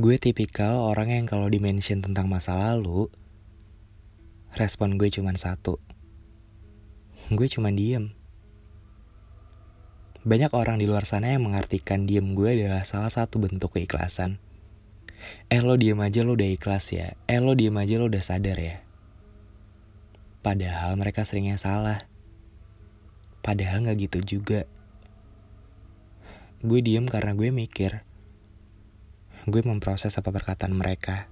Gue tipikal orang yang kalau dimention tentang masa lalu, respon gue cuma satu. Gue cuma diem. Banyak orang di luar sana yang mengartikan diem gue adalah salah satu bentuk keikhlasan. Eh lo diem aja lo udah ikhlas ya. Eh lo diem aja lo udah sadar ya. Padahal mereka seringnya salah. Padahal gak gitu juga. Gue diem karena gue mikir. Gue memproses apa perkataan mereka.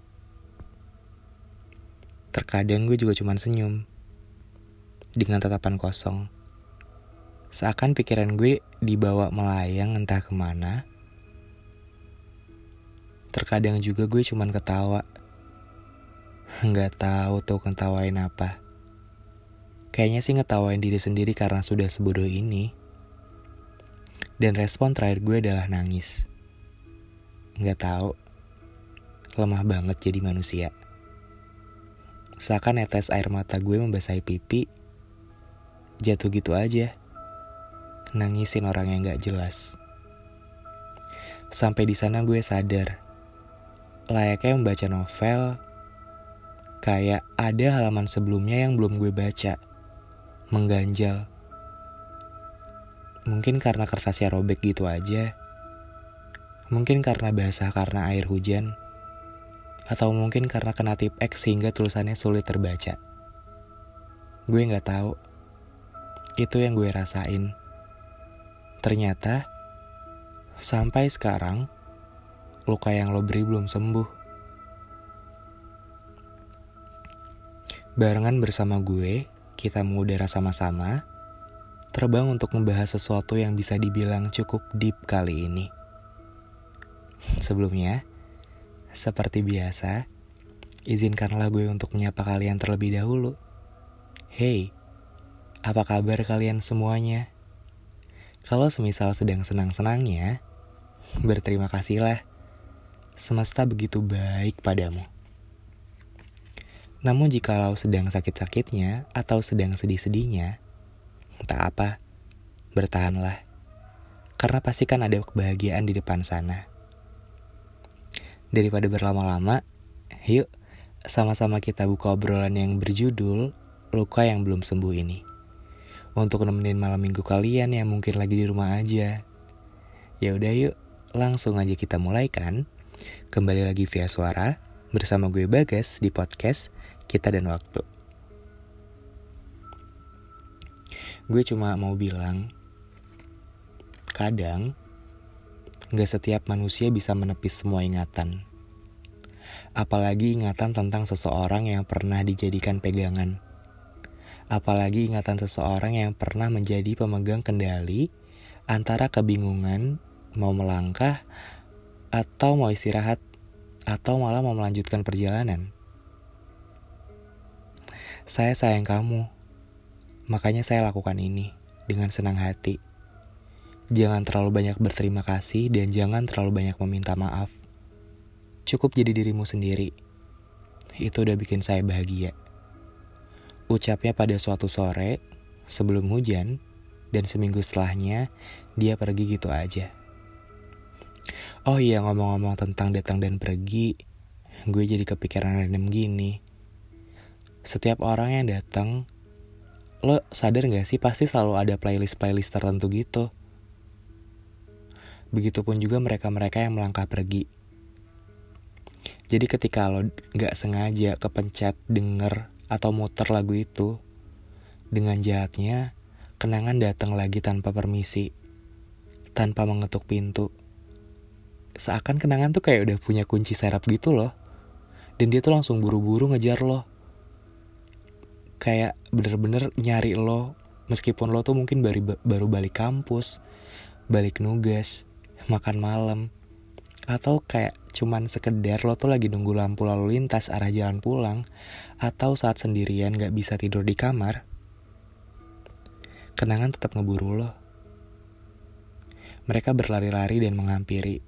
Terkadang gue juga cuma senyum. Dengan tatapan kosong. Seakan pikiran gue dibawa melayang entah ke mana. Terkadang juga gue cuma ketawa. Nggak tahu tuh ketawain apa. Kayaknya sih ngetawain diri sendiri karena sudah sebodoh ini. Dan respon terakhir gue adalah nangis. Nggak tahu. Lemah banget jadi manusia. Seakan netes air mata gue membasahi pipi. Jatuh gitu aja. Nangisin orang yang gak jelas. Sampai di sana gue sadar. Layaknya membaca novel. Kayak ada halaman sebelumnya yang belum gue baca. Mengganjal Mungkin karena kertasnya robek gitu aja. Mungkin karena basah karena air hujan. Atau mungkin karena kena tip X sehingga tulisannya sulit terbaca. Gue gak tahu. Itu yang gue rasain. Ternyata, sampai sekarang, luka yang lo beri belum sembuh. Barengan bersama gue, kita mengudara sama-sama, terbang untuk membahas sesuatu yang bisa dibilang cukup deep kali ini. Sebelumnya, seperti biasa, izinkanlah gue untuk menyapa kalian terlebih dahulu. Hey, apa kabar kalian semuanya? Kalau semisal sedang senang-senangnya, berterima kasihlah. Semesta begitu baik padamu. Namun jikalau sedang sakit-sakitnya atau sedang sedih-sedihnya, Tak apa, bertahanlah. Karena pasti kan ada kebahagiaan di depan sana. Daripada berlama-lama, yuk sama-sama kita buka obrolan yang berjudul Luka yang belum sembuh ini. Untuk nemenin malam minggu kalian yang mungkin lagi di rumah aja. Ya udah yuk, langsung aja kita mulai kan. Kembali lagi via suara bersama gue Bagas di podcast Kita dan Waktu. gue cuma mau bilang kadang gak setiap manusia bisa menepis semua ingatan apalagi ingatan tentang seseorang yang pernah dijadikan pegangan apalagi ingatan seseorang yang pernah menjadi pemegang kendali antara kebingungan mau melangkah atau mau istirahat atau malah mau melanjutkan perjalanan. Saya sayang kamu. Makanya saya lakukan ini dengan senang hati. Jangan terlalu banyak berterima kasih dan jangan terlalu banyak meminta maaf. Cukup jadi dirimu sendiri. Itu udah bikin saya bahagia. Ucapnya pada suatu sore, sebelum hujan, dan seminggu setelahnya, dia pergi gitu aja. Oh iya ngomong-ngomong tentang datang dan pergi, gue jadi kepikiran random gini. Setiap orang yang datang lo sadar gak sih pasti selalu ada playlist-playlist tertentu gitu. Begitupun juga mereka-mereka yang melangkah pergi. Jadi ketika lo gak sengaja kepencet denger atau muter lagu itu, dengan jahatnya, kenangan datang lagi tanpa permisi, tanpa mengetuk pintu. Seakan kenangan tuh kayak udah punya kunci serap gitu loh. Dan dia tuh langsung buru-buru ngejar lo kayak bener-bener nyari lo meskipun lo tuh mungkin baru baru balik kampus balik nugas makan malam. Atau kayak cuman sekedar lo tuh lagi nunggu lampu lalu lintas arah jalan pulang atau saat sendirian gak bisa tidur di kamar kenangan tetap ngeburu lo. Mereka berlari-lari dan menghampiri.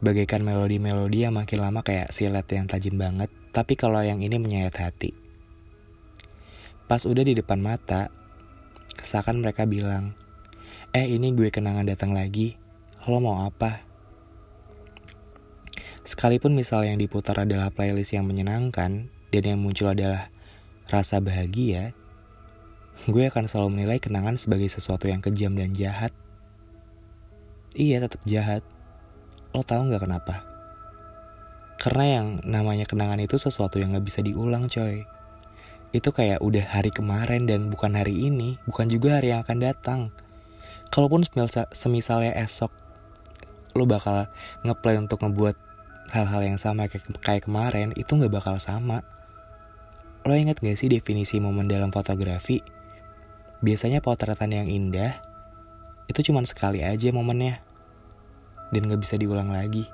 Bagaikan melodi-melodi yang makin lama kayak silet yang tajam banget tapi kalau yang ini menyayat hati. Pas udah di depan mata, seakan mereka bilang, Eh ini gue kenangan datang lagi, lo mau apa? Sekalipun misal yang diputar adalah playlist yang menyenangkan dan yang muncul adalah rasa bahagia, gue akan selalu menilai kenangan sebagai sesuatu yang kejam dan jahat. Iya, tetap jahat. Lo tau gak kenapa? Karena yang namanya kenangan itu sesuatu yang gak bisa diulang coy. Itu kayak udah hari kemarin dan bukan hari ini, bukan juga hari yang akan datang. Kalaupun semisalnya esok lo bakal ngeplay untuk ngebuat hal-hal yang sama kayak, kayak kemarin, itu gak bakal sama. Lo inget gak sih definisi momen dalam fotografi? Biasanya potretan yang indah, itu cuma sekali aja momennya. Dan gak bisa diulang lagi.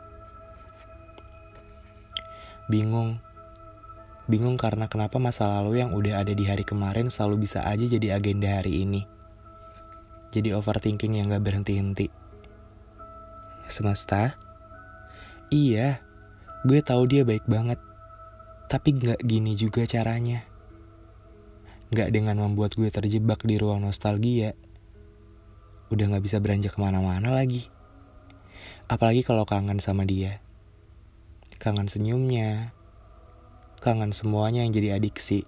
Bingung. Bingung karena kenapa masa lalu yang udah ada di hari kemarin selalu bisa aja jadi agenda hari ini. Jadi overthinking yang gak berhenti-henti. Semesta? Iya, gue tahu dia baik banget. Tapi gak gini juga caranya. Gak dengan membuat gue terjebak di ruang nostalgia. Udah gak bisa beranjak ke mana-mana lagi. Apalagi kalau kangen sama dia kangen senyumnya, kangen semuanya yang jadi adiksi,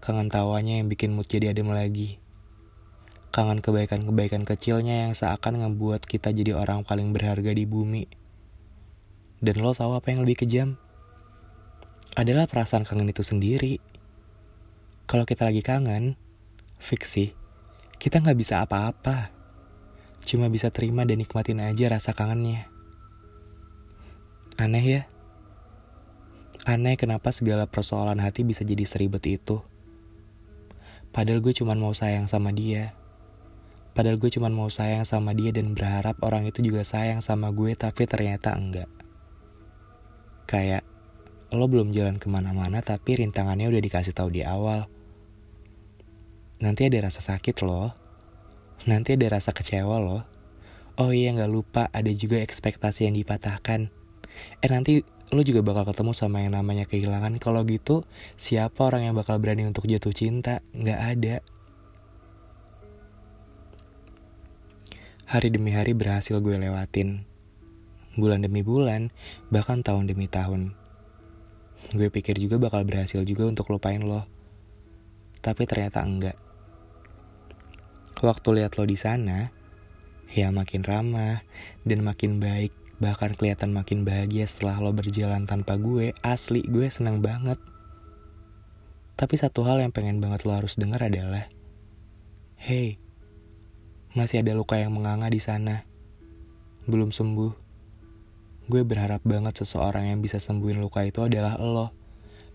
kangen tawanya yang bikin mood jadi adem lagi, kangen kebaikan-kebaikan kecilnya yang seakan ngebuat kita jadi orang paling berharga di bumi. Dan lo tahu apa yang lebih kejam? Adalah perasaan kangen itu sendiri. Kalau kita lagi kangen, fiksi, kita nggak bisa apa-apa. Cuma bisa terima dan nikmatin aja rasa kangennya. Aneh ya? Aneh kenapa segala persoalan hati bisa jadi seribet itu. Padahal gue cuma mau sayang sama dia. Padahal gue cuma mau sayang sama dia dan berharap orang itu juga sayang sama gue tapi ternyata enggak. Kayak lo belum jalan ke mana-mana tapi rintangannya udah dikasih tahu di awal. Nanti ada rasa sakit loh. Nanti ada rasa kecewa loh. Oh iya gak lupa ada juga ekspektasi yang dipatahkan eh nanti lu juga bakal ketemu sama yang namanya kehilangan kalau gitu siapa orang yang bakal berani untuk jatuh cinta nggak ada hari demi hari berhasil gue lewatin. Bulan demi bulan bahkan tahun demi tahun. Gue pikir juga bakal berhasil juga untuk lupain lo. Tapi ternyata enggak. Waktu lihat lo di sana ya makin ramah dan makin baik. Bahkan kelihatan makin bahagia setelah lo berjalan tanpa gue, asli gue senang banget. Tapi satu hal yang pengen banget lo harus dengar adalah, Hey, masih ada luka yang menganga di sana. Belum sembuh. Gue berharap banget seseorang yang bisa sembuhin luka itu adalah lo,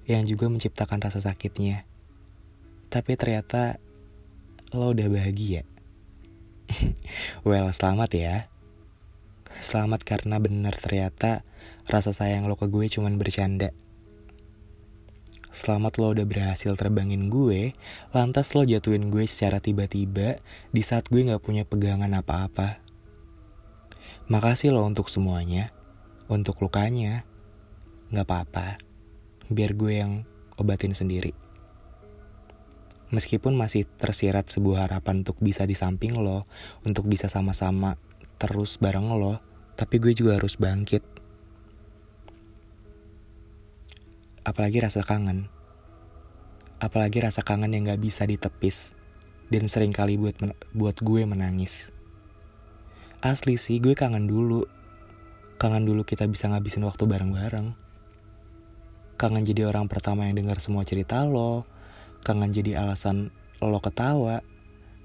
yang juga menciptakan rasa sakitnya. Tapi ternyata lo udah bahagia. well, selamat ya. Selamat karena bener ternyata rasa sayang lo ke gue cuman bercanda. Selamat lo udah berhasil terbangin gue, lantas lo jatuhin gue secara tiba-tiba di saat gue gak punya pegangan apa-apa. Makasih lo untuk semuanya, untuk lukanya. Gak apa-apa, biar gue yang obatin sendiri. Meskipun masih tersirat sebuah harapan untuk bisa di samping lo, untuk bisa sama-sama terus bareng lo, tapi gue juga harus bangkit. Apalagi rasa kangen. Apalagi rasa kangen yang gak bisa ditepis. Dan sering kali buat, buat gue menangis. Asli sih gue kangen dulu. Kangen dulu kita bisa ngabisin waktu bareng-bareng. Kangen jadi orang pertama yang dengar semua cerita lo. Kangen jadi alasan lo ketawa.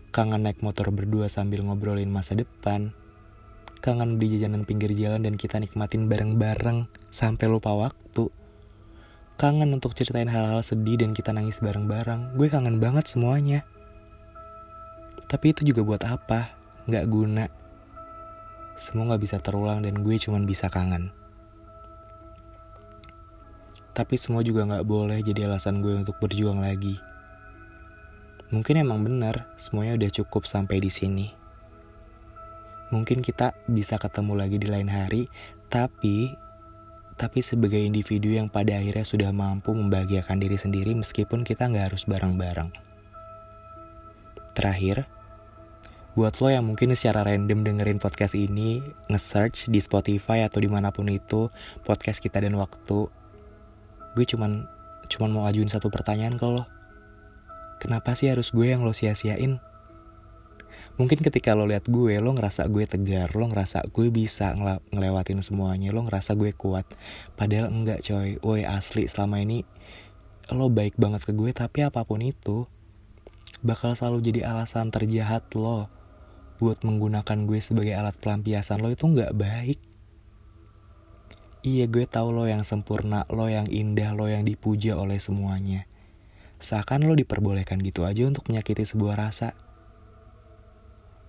Kangen naik motor berdua sambil ngobrolin masa depan kangen di jajanan pinggir jalan dan kita nikmatin bareng-bareng sampai lupa waktu. Kangen untuk ceritain hal-hal sedih dan kita nangis bareng-bareng. Gue kangen banget semuanya. Tapi itu juga buat apa? Gak guna. Semua gak bisa terulang dan gue cuman bisa kangen. Tapi semua juga gak boleh jadi alasan gue untuk berjuang lagi. Mungkin emang benar, semuanya udah cukup sampai di sini mungkin kita bisa ketemu lagi di lain hari, tapi tapi sebagai individu yang pada akhirnya sudah mampu membahagiakan diri sendiri meskipun kita nggak harus bareng-bareng. Terakhir, Buat lo yang mungkin secara random dengerin podcast ini, nge-search di Spotify atau di mana pun itu, podcast kita dan waktu, gue cuman cuman mau ajuin satu pertanyaan ke lo. Kenapa sih harus gue yang lo sia-siain? Mungkin ketika lo lihat gue, lo ngerasa gue tegar, lo ngerasa gue bisa ngele ngelewatin semuanya, lo ngerasa gue kuat. Padahal enggak coy, woi asli selama ini lo baik banget ke gue, tapi apa pun itu, bakal selalu jadi alasan terjahat lo buat menggunakan gue sebagai alat pelampiasan lo itu nggak baik. Iya gue tahu lo yang sempurna, lo yang indah, lo yang dipuja oleh semuanya. Seakan lo diperbolehkan gitu aja untuk menyakiti sebuah rasa.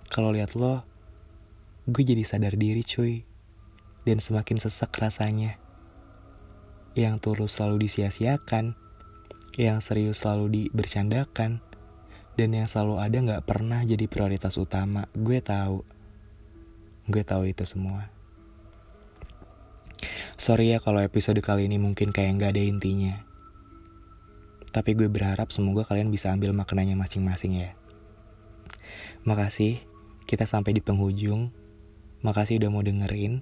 Kalau lihat lo, gue jadi sadar diri cuy. Dan semakin sesek rasanya. Yang tulus selalu disia-siakan. Yang serius selalu dibercandakan dan yang selalu ada nggak pernah jadi prioritas utama. Gue tahu, gue tahu itu semua. Sorry ya kalau episode kali ini mungkin kayak nggak ada intinya. Tapi gue berharap semoga kalian bisa ambil maknanya masing-masing ya. Makasih, kita sampai di penghujung. Makasih udah mau dengerin.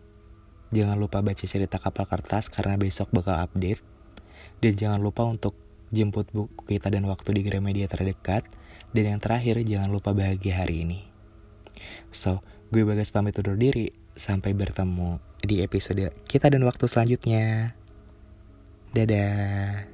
Jangan lupa baca cerita kapal kertas karena besok bakal update. Dan jangan lupa untuk jemput buku kita dan waktu di Gramedia terdekat dan yang terakhir, jangan lupa bahagia hari ini. So, gue Bagas pamit undur diri. Sampai bertemu di episode kita dan waktu selanjutnya. Dadah.